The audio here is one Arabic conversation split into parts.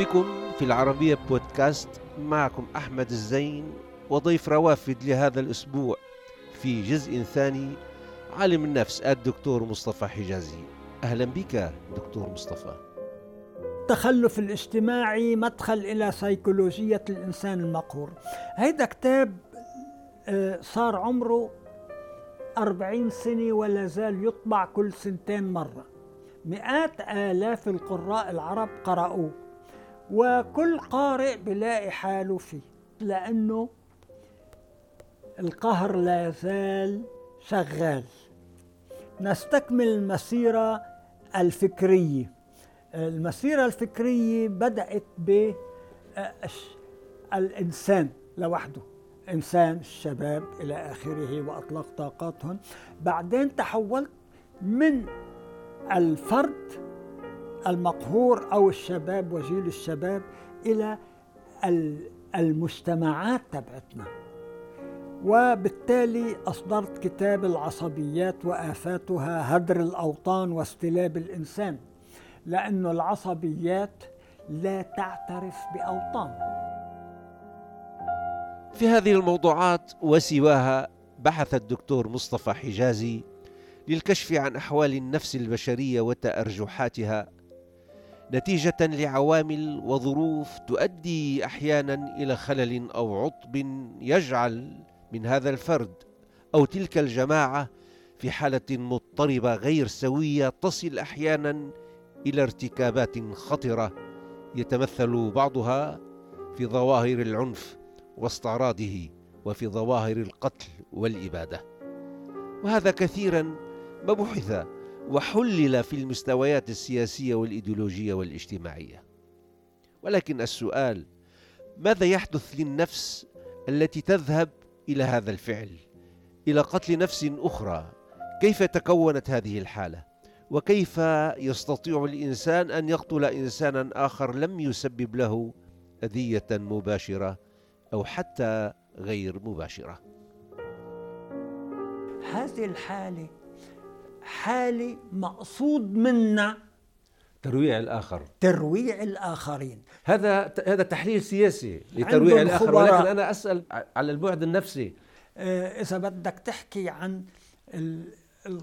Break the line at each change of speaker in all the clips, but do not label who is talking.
بكم في العربية بودكاست معكم أحمد الزين وضيف روافد لهذا الأسبوع في جزء ثاني عالم النفس الدكتور مصطفى حجازي. أهلا بك دكتور مصطفى.
التخلف الاجتماعي مدخل إلى سيكولوجية الإنسان المقهور. هيدا كتاب آه، صار عمره أربعين سنة ولا زال يطبع كل سنتين مرة. مئات آلاف القراء العرب قرأوه. وكل قارئ بلاقي حاله فيه لأنه القهر لا يزال شغال. نستكمل المسيرة الفكرية. المسيرة الفكرية بدأت بالإنسان لوحده إنسان الشباب إلى آخره وأطلق طاقاتهم. بعدين تحولت من الفرد المقهور أو الشباب وجيل الشباب إلى المجتمعات تبعتنا. وبالتالي أصدرت كتاب العصبيات وآفاتها هدر الأوطان واستلاب الإنسان لأن العصبيات لا تعترف بأوطان.
في هذه الموضوعات وسواها بحث الدكتور مصطفى حجازي للكشف عن أحوال النفس البشرية وتأرجحاتها نتيجة لعوامل وظروف تؤدي أحيانا إلى خلل أو عطب يجعل من هذا الفرد أو تلك الجماعة في حالة مضطربة غير سوية تصل أحيانا إلى ارتكابات خطرة يتمثل بعضها في ظواهر العنف واستعراضه وفي ظواهر القتل والإبادة. وهذا كثيرا ما بحث وحلل في المستويات السياسية والإيديولوجية والاجتماعية. ولكن السؤال ماذا يحدث للنفس التي تذهب إلى هذا الفعل؟ إلى قتل نفس أخرى. كيف تكونت هذه الحالة؟ وكيف يستطيع الإنسان أن يقتل إنسانا آخر لم يسبب له أذية مباشرة أو حتى غير مباشرة؟
هذه الحالة حالة مقصود منا.
ترويع الآخر.
ترويع الآخرين.
هذا هذا تحليل سياسي لترويع الآخر ولكن أنا أسأل على البعد النفسي.
آه، إذا بدك تحكي عن ال ال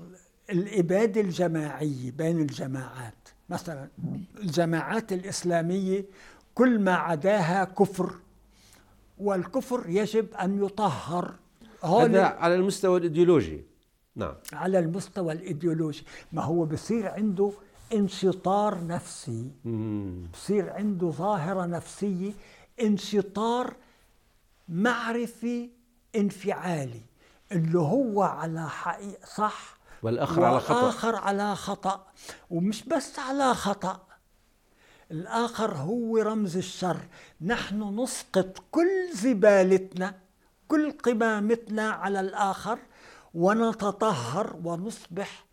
الإبادة الجماعية بين الجماعات. مثلا الجماعات الإسلامية كل ما عداها كفر والكفر يجب أن يطهر.
هذا على المستوى الإيديولوجي. نعم.
على المستوى الإيديولوجي. ما هو بصير عنده انشطار نفسي. بصير عنده ظاهرة نفسية انشطار معرفي انفعالي. اللي هو على حقيقة صح؟
والآخر على خطأ.
والآخر على خطأ. ومش بس على خطأ. الآخر هو رمز الشر. نحن نسقط كل زبالتنا كل قمامتنا على الآخر ونتطهر ونصبح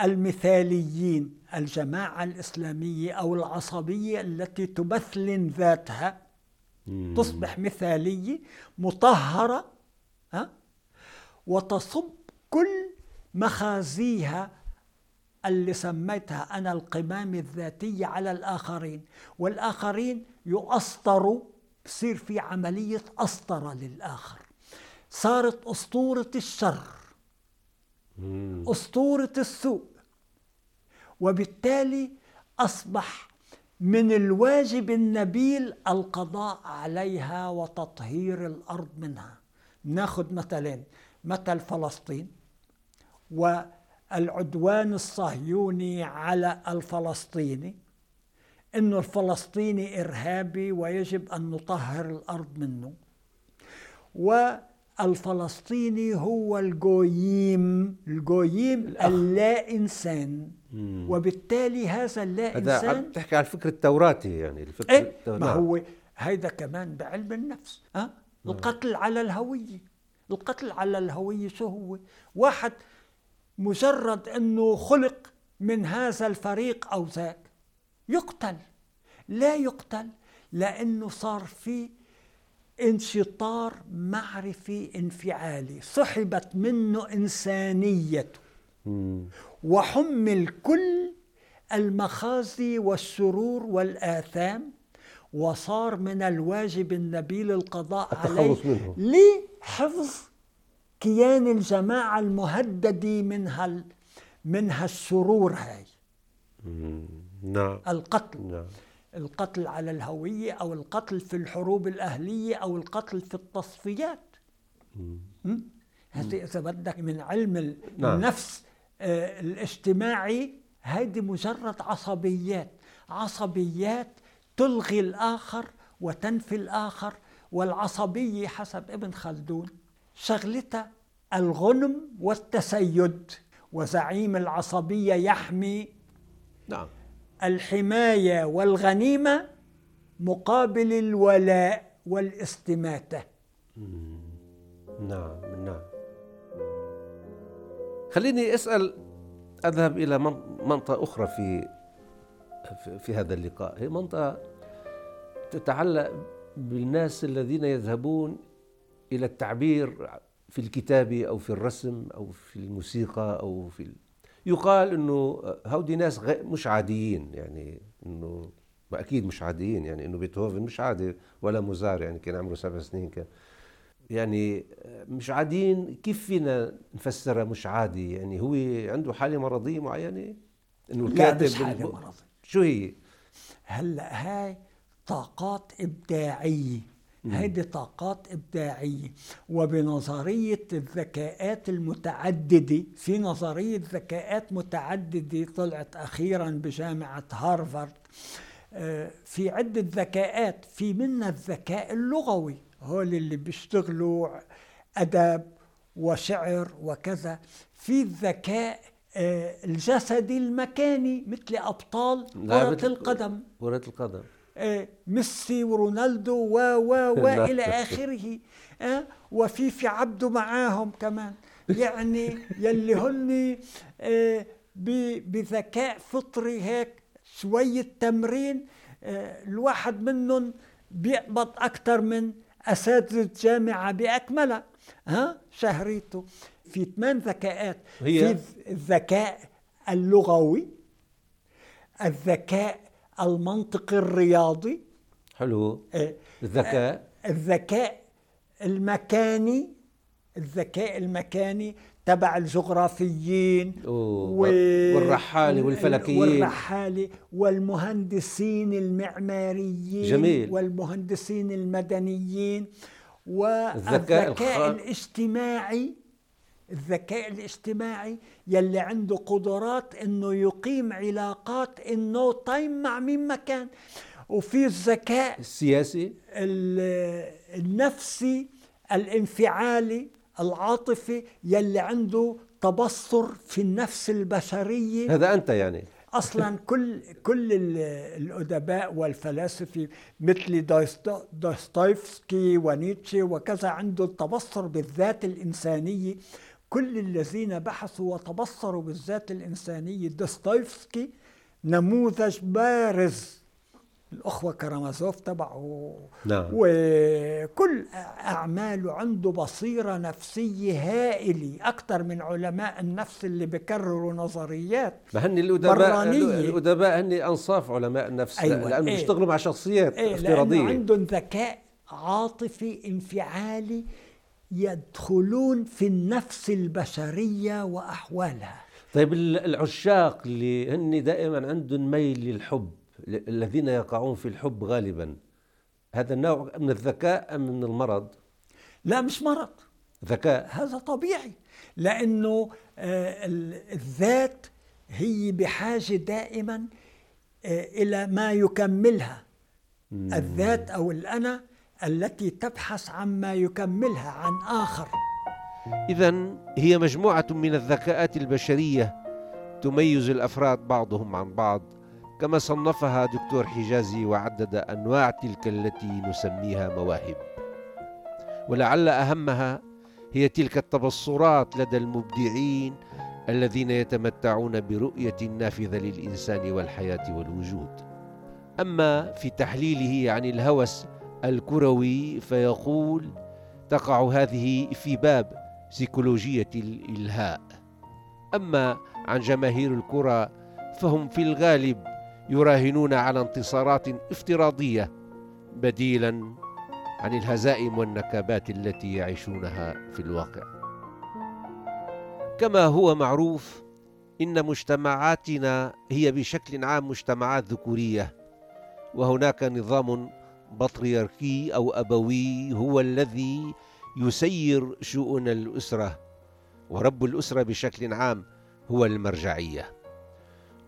المثاليين الجماعة الإسلامية أو العصبية التي تمثل ذاتها. تصبح مثالية مطهرة ها؟ وتصب كل مخازيها اللي سميتها أنا القمام الذاتية على الآخرين. والآخرين يؤسطروا بصير في عملية أسطرة للآخر. صارت أسطورة الشر. أسطورة السوء. وبالتالي أصبح من الواجب النبيل القضاء عليها وتطهير الأرض منها. ناخذ مثلين مثل فلسطين والعدوان الصهيوني على الفلسطيني إنه الفلسطيني إرهابي ويجب أن نطهر الأرض منه. والفلسطيني هو الجويم الجويم اللا انسان وبالتالي هذا اللا انسان
هذا بتحكي عن الفكر التوراتي يعني
الفكر إيه؟ ما نعم. هو هيدا كمان بعلم النفس أه؟ القتل على الهوية. القتل على الهوية شو هو؟ واحد مجرد إنه خلق من هذا الفريق أو ذاك يقتل. لا يقتل لأنه صار في انشطار معرفي انفعالي سحبت منه إنسانيته. وحمل كل المخازي والشرور والآثام وصار من الواجب النبيل القضاء عليه لحفظ كيان الجماعة المهدد منها منها السرور هاي.
نعم.
القتل.
نعم.
القتل على الهوية أو القتل في الحروب الأهلية أو القتل في التصفيات. إذا بدك من علم
نعم.
النفس آه، الاجتماعي هذه مجرد عصبيات. عصبيات تلغي الآخر وتنفي الآخر والعصبية حسب ابن خلدون شغلتها الغنم والتسيد. وزعيم العصبية يحمي
نعم.
الحماية والغنيمة مقابل الولاء والاستماتة
نعم نعم خليني أسأل أذهب إلى من- منطقة أخرى في في- هذا اللقاء هي منطقة تتعلق بالناس الذين يذهبون إلى التعبير في الكتابه أو في الرسم أو في الموسيقى أو في. يقال إنه هودي ناس مش عاديين يعني إنه ما أكيد مش عاديين يعني إنه بيتهوفن مش عادي ولا موزار يعني كان عمره سبع سنين كان. يعني مش عاديين كيف فينا نفسرها مش عادي؟ يعني هو عنده حالة مرضية معينة؟ إنه
لا
الكاتب
مش حالة
الم-
مرضية.
شو هي؟
هلأ هاي طاقات إبداعية. هيدي طاقات إبداعية وبنظرية الذكاءات المتعددة في نظرية ذكاءات متعددة طلعت أخيرا بجامعة هارفارد. آه، في عدة ذكاءات في منها الذكاء اللغوي هول اللي بيشتغلوا أدب وشعر وكذا. في الذكاء آه، الجسدي المكاني مثل أبطال كرة القدم.
كرة القدم.
ميسي ورونالدو و و والى آخره آه، وفي في عبده معاهم كمان. يعني يلي هن آه، بذكاء فطري هيك شوية تمرين آه، الواحد منهم بيقبض أكثر من أساتذة جامعة بأكملها ها شهريته. في ثمان ذكاءات.
هي؟
في الذكاء اللغوي الذكاء المنطقي الرياضي.
حلو.
آه،
الذكاء.
الذكاء المكاني. الذكاء المكاني تبع الجغرافيين
والرحالة والفلكيين.
والرحالة والمهندسين المعماريين.
جميل.
والمهندسين المدنيين.
الذكاء
والذكاء
الخ-
الاجتماعي. الذكاء الاجتماعي يلي عنده قدرات إنه يقيم علاقات إنه تايم مع مين ما كان. وفي الذكاء
السياسي.
ال- النفسي الانفعالي العاطفي يلي عنده تبصر في النفس البشرية.
هذا أنت يعني.
أصلا كل كل ال- الأدباء والفلاسفة مثل دوستويفسكي ونيتشه وكذا عنده التبصر بالذات الإنسانية. كل الذين بحثوا وتبصروا بالذات الانسانيه دوستويفسكي نموذج بارز الأخوة كرامازوف تبعه
نعم.
وكل اعماله عنده بصيرة نفسية هائلة أكثر من علماء النفس اللي بكرروا نظريات
ما هن الادباء
برانية.
الأدباء هن أنصاف علماء النفس
أيوة،
لأنه
إيه.
بيشتغلوا مع شخصيات
إيه
افتراضية
لأنه عندهم ذكاء عاطفي انفعالي يدخلون في النفس البشرية وأحوالها.
طيب ال- العشاق اللي هن دائما عندهم ميل للحب الذين يقعون في الحب غالبا هذا النوع من الذكاء أم من المرض؟
لا مش مرض.
ذكاء.
هذا طبيعي لأنه آه، ال- الذات هي بحاجة دائما آه، إلى ما يكملها. الذات أو الأنا التي تبحث عما يكملها عن آخر.
إذا هي مجموعة من الذكاءات البشرية تميز الأفراد بعضهم عن بعض كما صنفها دكتور حجازي وعدد أنواع تلك التي نسميها مواهب. ولعل أهمها هي تلك التبصرات لدى المبدعين الذين يتمتعون برؤية نافذة للإنسان والحياة والوجود. أما في تحليله عن الهوس الكروي فيقول تقع هذه في باب سيكولوجية الإلهاء. أما عن جماهير الكرة فهم في الغالب يراهنون على انتصارات افتراضية بديلا عن الهزائم والنكبات التي يعيشونها في الواقع. كما هو معروف إن مجتمعاتنا هي بشكل عام مجتمعات ذكورية وهناك نظام بطريركي أو أبوي هو الذي يسير شؤون الأسرة ورب الأسرة بشكل عام هو المرجعية.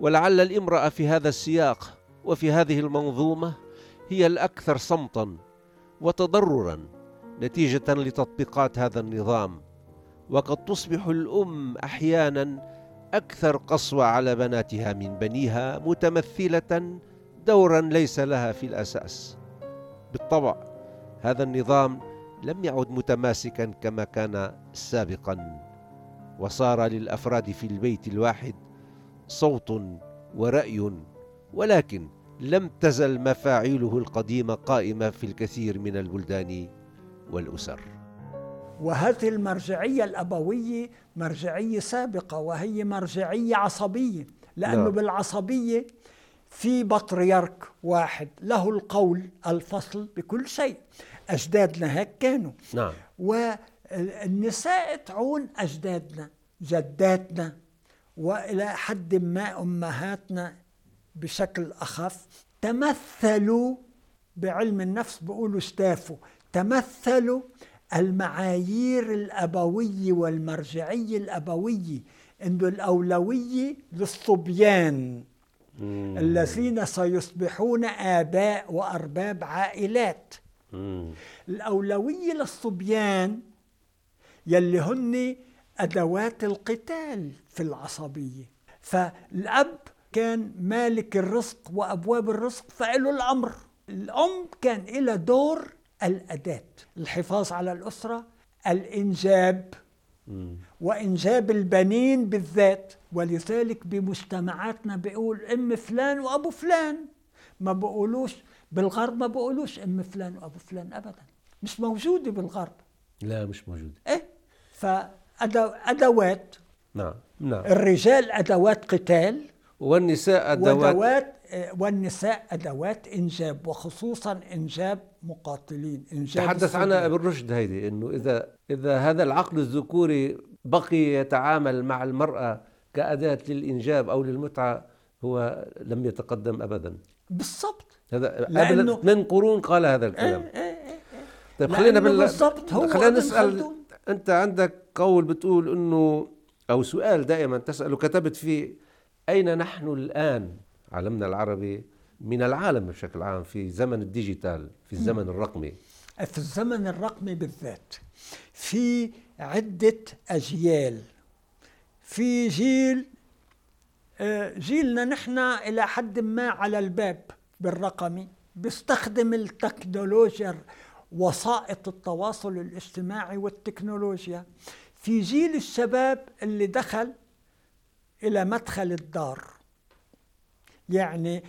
ولعل الامرأة في هذا السياق وفي هذه المنظومة هي الأكثر صمتا وتضررا نتيجة لتطبيقات هذا النظام وقد تصبح الأم أحيانا أكثر قسوة على بناتها من بنيها متمثلة دورا ليس لها في الأساس. بالطبع هذا النظام لم يعد متماسكا كما كان سابقا وصار للأفراد في البيت الواحد صوت ورأي ولكن لم تزل مفاعيله القديمة قائمة في الكثير من البلدان والأسر
وهذه المرجعية الأبوية مرجعية سابقة وهي مرجعية عصبية لأنه نعم. بالعصبية في بطريرك واحد. له القول الفصل بكل شيء. أجدادنا هيك كانوا.
نعم.
والنساء تعون أجدادنا جداتنا وإلى حد ما أمهاتنا بشكل أخف. تمثلوا بعلم النفس بيقولوا استافوا. تمثلوا المعايير الأبوية والمرجعية الأبوية إنه الأولوية للصبيان. الذين سيصبحون آباء وأرباب عائلات. الأولوية للصبيان يلي هن أدوات القتال في العصبية. فالأب كان مالك الرزق وأبواب الرزق فله الأمر. الأم كان لها دور الأداة. الحفاظ على الأسرة الإنجاب. وإنجاب البنين بالذات ولذلك بمجتمعاتنا بيقول أم فلان وأبو فلان. ما بقولوش بالغرب ما بقولوش أم فلان وأبو فلان أبدا. مش موجودة بالغرب.
لا مش موجودة
إيه؟ فأدوات
نعم نعم.
الرجال أدوات قتال.
والنساء أدوات.
ودوات والنساء أدوات إنجاب وخصوصا إنجاب مقاتلين إنجاب
تحدث عنها ابن رشد هيدي إنه إذا إذا هذا العقل الذكوري بقي يتعامل مع المرأة كأداة للإنجاب أو للمتعة هو لم يتقدم أبدا.
بالضبط.
هذا قبل من قرون قال هذا الكلام.
إيه إيه إيه.
طيب خلينا بال...
بالضبط هو
خلينا نسأل أنت عندك قول بتقول إنه أو سؤال دائما تسأله كتبت فيه أين نحن الآن؟ عالمنا العربي من العالم بشكل عام في زمن الديجيتال في الزمن الرقمي.
في الزمن الرقمي بالذات في عدة أجيال في جيل آه، جيلنا نحن إلى حد ما على الباب بالرقمي بيستخدم التكنولوجيا وسائط التواصل الاجتماعي والتكنولوجيا في جيل الشباب اللي دخل إلى مدخل الدار يعني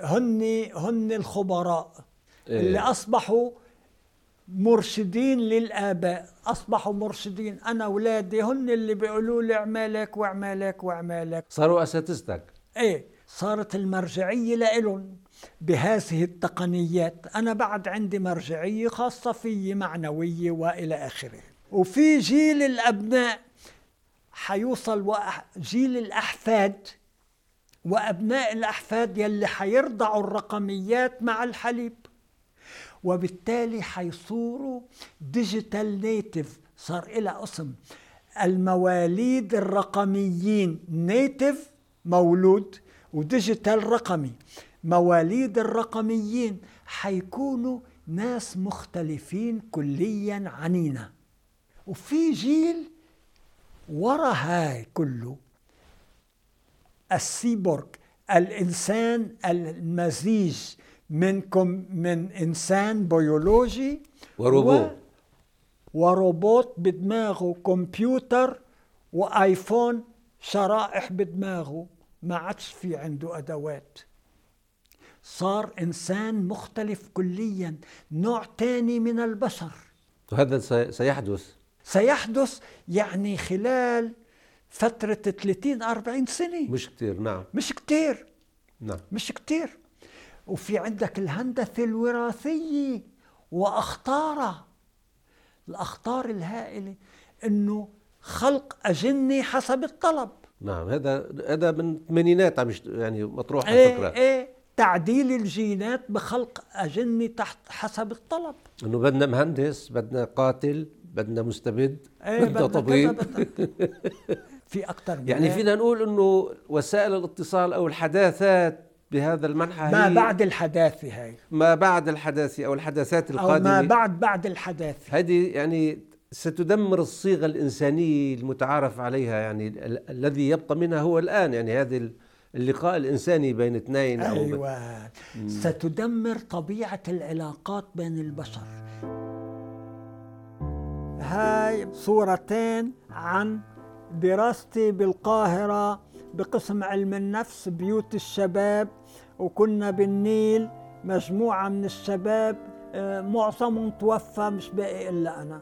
هن هن الخبراء إيه؟ اللي أصبحوا مرشدين للآباء. أصبحوا مرشدين. أنا أولادي هن اللي بيقولوا لي اعمالك واعمالك واعمالك.
صاروا أساتذتك.
إيه صارت المرجعية لإلهم بهذه التقنيات. أنا بعد عندي مرجعية خاصة في معنوية وإلى آخره. وفي جيل الأبناء حيوصل جيل الأحفاد. وأبناء الأحفاد يلي حيرضعوا الرقميات مع الحليب. وبالتالي حيصيروا digital native صار إلو اسم. المواليد الرقميين native مولود و digital رقمي. مواليد الرقميين حيكونوا ناس مختلفين كليا عنينا. وفي جيل ورا هاي كله السيبورغ الإنسان المزيج المكون من إنسان بيولوجي
وروبوت
وروبوت بدماغه كمبيوتر وآيفون شرائح بدماغه ما عادش في عنده أدوات. صار إنسان مختلف كليا نوع تاني من البشر.
وهذا سيحدث.
سيحدث يعني خلال فترة 30 40 سنة.
مش كتير نعم.
مش كتير.
نعم.
مش كتير. وفي عندك الهندسة الوراثية وأخطارها. الأخطار الهائلة أنه خلق أجنة حسب الطلب.
نعم هذا هذا من الثمانينات عم يعني مطروح
إيه
الفكرة.
إيه تعديل الجينات بخلق أجنة تحت حسب الطلب.
إنه بدنا مهندس بدنا قاتل بدنا مستبد
إيه
بدنا
بدنا
طبيب
في أكثر من
يعني. فينا نقول إنه وسائل الاتصال أو الحداثات بهذا المنحى
ما بعد الحداثة هاي.
ما بعد الحداثة أو الحداثات
أو
القادمة.
ما بعد بعد الحداثة
هذه يعني ستدمر الصيغة الإنسانية المتعارف عليها يعني ال- الذي يبقى منها هو الآن يعني هذه اللقاء الإنساني بين اثنين أو ب-
أيوة ستدمر طبيعة العلاقات بين البشر. هاي صورتين عن دراستي بالقاهرة بقسم علم النفس بيوت الشباب وكنا بالنيل مجموعة من الشباب آه، معظمهم توفى مش باقي إلا أنا.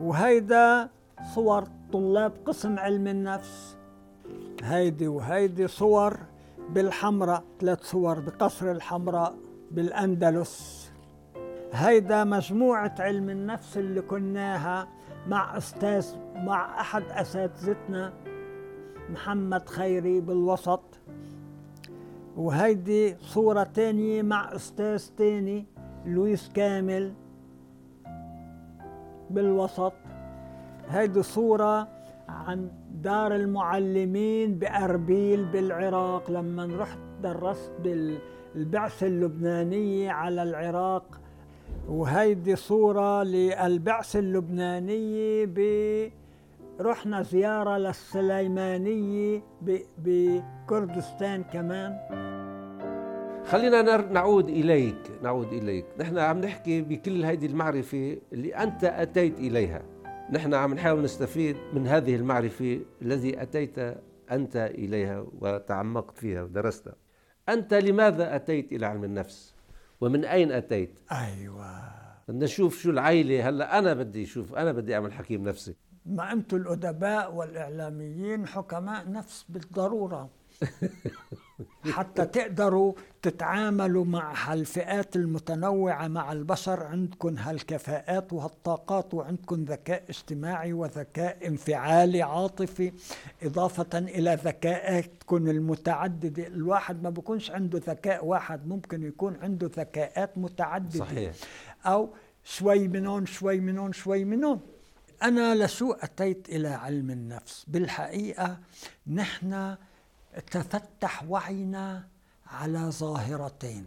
وهيدا صور طلاب قسم علم النفس. هيدي وهيدي صور بالحمراء ثلاث صور بقصر الحمراء بالأندلس. هيدا مجموعة علم النفس اللي كناها مع أستاذ مع أحد أساتذتنا محمد خيري بالوسط. وهيدي صورة تانية مع أستاذ تاني لويس كامل بالوسط. هيدي صورة عن دار المعلمين بأربيل بالعراق لما رحت درست بالبعثة اللبنانية على العراق. وهيدي صورة للبعثة اللبنانية رحنا زيارة للسليمانية بكردستان كمان.
خلينا نعود إليك نعود إليك. نحن عم نحكي بكل هذه المعرفة اللي أنت أتيت إليها. نحن عم نحاول نستفيد من هذه المعرفة الذي أتيت أنت إليها وتعمقت فيها ودرستها أنت لماذا أتيت إلى علم النفس؟ ومن أين أتيت؟
أيوة.
بدنا نشوف شو العائلة هلأ أنا بدي أشوف أنا بدي أعمل حكيم نفسي.
ما أنتم الأدباء والإعلاميين حكماء نفس بالضرورة. حتى تقدروا تتعاملوا مع هالفئات المتنوعة مع البشر عندكم هالكفاءات وهالطاقات وعندكم ذكاء اجتماعي وذكاء انفعالي عاطفي إضافة إلى ذكاءاتكم المتعددة. الواحد ما بيكونش عنده ذكاء واحد ممكن يكون عنده ذكاءات متعددة.
صحيح.
أو شوي من هون شوي من هون شوي من هون أنا لشو أتيت إلى علم النفس. بالحقيقة نحن تفتح وعينا على ظاهرتين.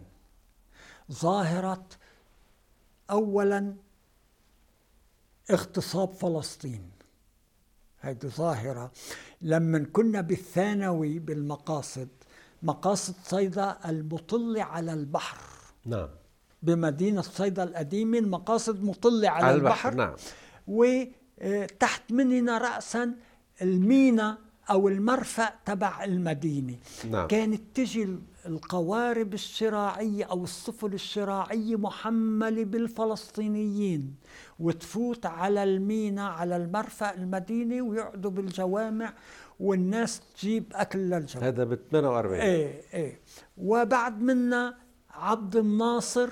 ظاهرة أولا اغتصاب فلسطين هذه ظاهرة. لما كنا بالثانوي بالمقاصد مقاصد صيدا المطلة على البحر.
نعم.
بمدينة صيدا القديمة المقاصد مطلة على,
على
البحر,
البحر. نعم.
وتحت مننا رأسا المينا أو المرفأ تبع المدينة.
نعم.
كانت تجي القوارب الشراعية أو السفن الشراعية محملة بالفلسطينيين وتفوت على المينا على المرفأ المدينة ويقعدوا بالجوامع والناس تجيب أكل للجوامع.
هذا ب 48
إيه إيه. وبعد منا عبد الناصر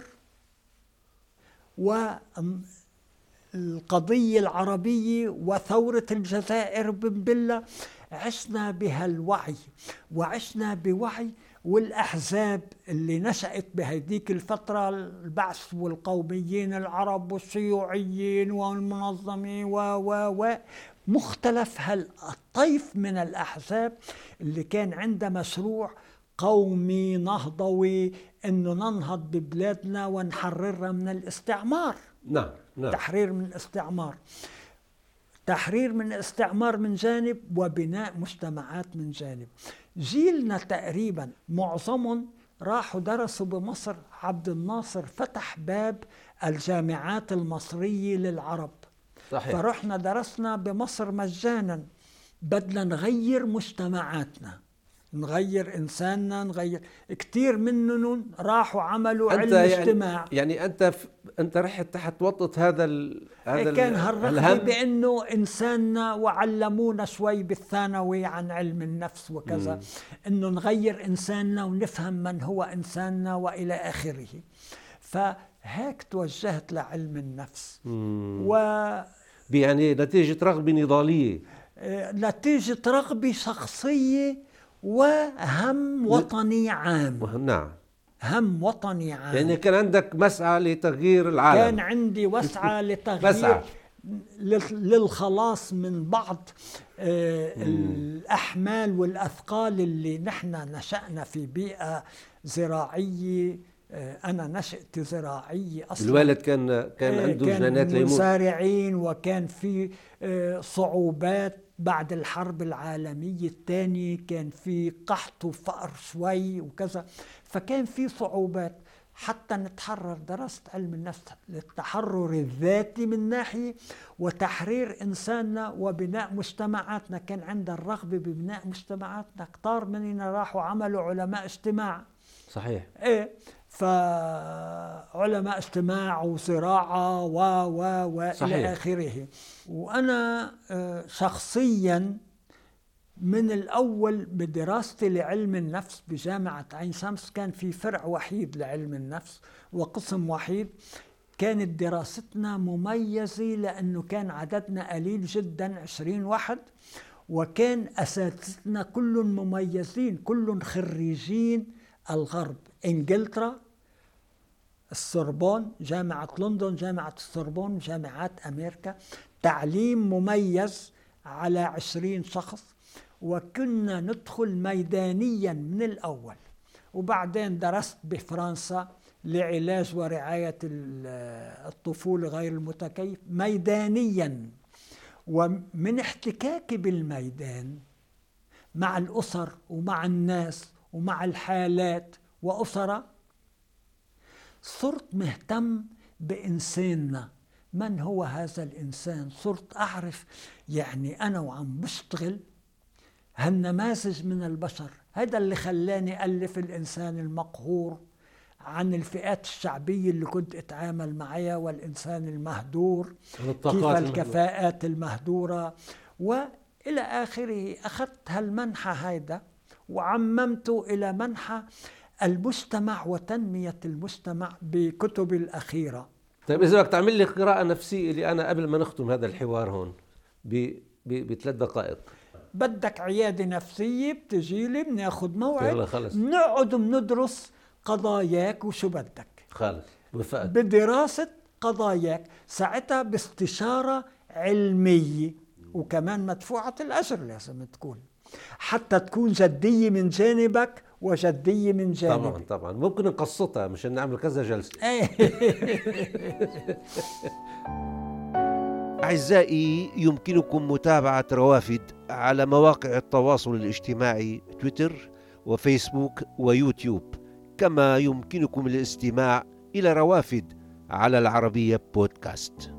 والقضية العربية وثورة الجزائر بن بلة عشنا بهالوعي وعشنا بوعي والأحزاب اللي نشأت بهديك الفترة البعث والقوميين العرب والشيوعيين والمنظمين و و و مختلف هالطيف من الأحزاب اللي كان عنده مشروع قومي نهضوي إنه ننهض ببلادنا ونحررها من الاستعمار.
نعم نعم.
تحرير من الاستعمار. تحرير من الاستعمار من جانب وبناء مجتمعات من جانب. جيلنا تقريبا معظمهم راحوا درسوا بمصر عبد الناصر فتح باب الجامعات المصرية للعرب.
صحيح.
فرحنا درسنا بمصر مجانا. بدنا نغير مجتمعاتنا. نغير إنساننا نغير كثير منهم راحوا عملوا
أنت
علم
يعني
اجتماع.
يعني أنت ف... أنت رحت تحت وطأة هذا ال... هذا ال-
كان هالرغبة
الهم؟
بأنه إنساننا وعلمونا شوي بالثانوي عن علم النفس وكذا أنه نغير إنساننا ونفهم من هو إنساننا وإلى آخره. فهيك توجهت لعلم النفس.
مم.
و
يعني نتيجة رغبة نضالية.
آه، نتيجة رغبة شخصية وهم وطني عام.
نعم.
هم وطني عام.
يعني كان عندك مسعى لتغيير
كان
العالم
عندي وسعة لتغيير
مسعى.
لل- للخلاص من بعض آه، الأحمال والأثقال اللي نحن نشأنا في بيئة زراعية آه، أنا نشأت زراعية أصلا.
الوالد كان كان
آه،
عنده جنانات
كان
ليموت.
مزارعين وكان في صعوبات بعد الحرب العالمية الثانية كان في قحط وفقر شوي وكذا. فكان في صعوبات حتى نتحرر درست علم النفس للتحرر الذاتي من ناحية وتحرير إنساننا وبناء مجتمعاتنا. كان عندنا الرغبة ببناء مجتمعاتنا كتار مننا راحوا عملوا علماء اجتماع.
صحيح.
إيه. فعلماء اجتماع وزراعة و و و. إلى آخره. وأنا آه، شخصيا من الأول بدراستي لعلم النفس بجامعة عين شمس كان في فرع وحيد لعلم النفس وقسم وحيد. كانت دراستنا مميزة لأنه كان عددنا قليل جدا عشرين واحد. وكان أساتذتنا كلهم مميزين كلهم خريجين الغرب. إنجلترا السوربون جامعة لندن جامعة السوربون جامعات أمريكا. تعليم مميز على عشرين شخص وكنا ندخل ميدانيا من الأول. وبعدين درست بفرنسا لعلاج ورعاية ال- الطفولة غير المتكيف ميدانيا. ومن احتكاكي بالميدان مع الأسر ومع الناس ومع الحالات وأسرة. صرت مهتم بإنساننا. من هو هذا الإنسان؟ صرت أعرف يعني أنا وعم بشتغل هالنماذج من البشر. هذا اللي خلاني ألف الإنسان المقهور عن الفئات الشعبية اللي كنت أتعامل معها والإنسان المهدور كيف. الكفاءات المهدورة. وإلى آخره أخذت هالمنحى هيدا وعممته إلى منحى المجتمع وتنمية المجتمع بكتبي الأخيرة
طيب إذا بدك تعمل لي قراءة نفسية لي أنا قبل ما نختم هذا الحوار هون. بثلاث دقائق
بدك عيادة نفسية بتجي لي بناخد موعد
يلا خلص.
بنقعد بندرس قضاياك وشو بدك
خالص وفقت
بدراسة قضاياك ساعتها باستشارة علمية وكمان مدفوعة الأجر لازم تكون حتى تكون جدية من جانبك وجدية من
طبعا
جانبي.
طبعا ممكن نقسطها مشان نعمل كذا جلسة.
إيه.
أعزائي يمكنكم متابعة روافد على مواقع التواصل الاجتماعي تويتر وفيسبوك ويوتيوب. كما يمكنكم الاستماع إلى روافد على العربية بودكاست.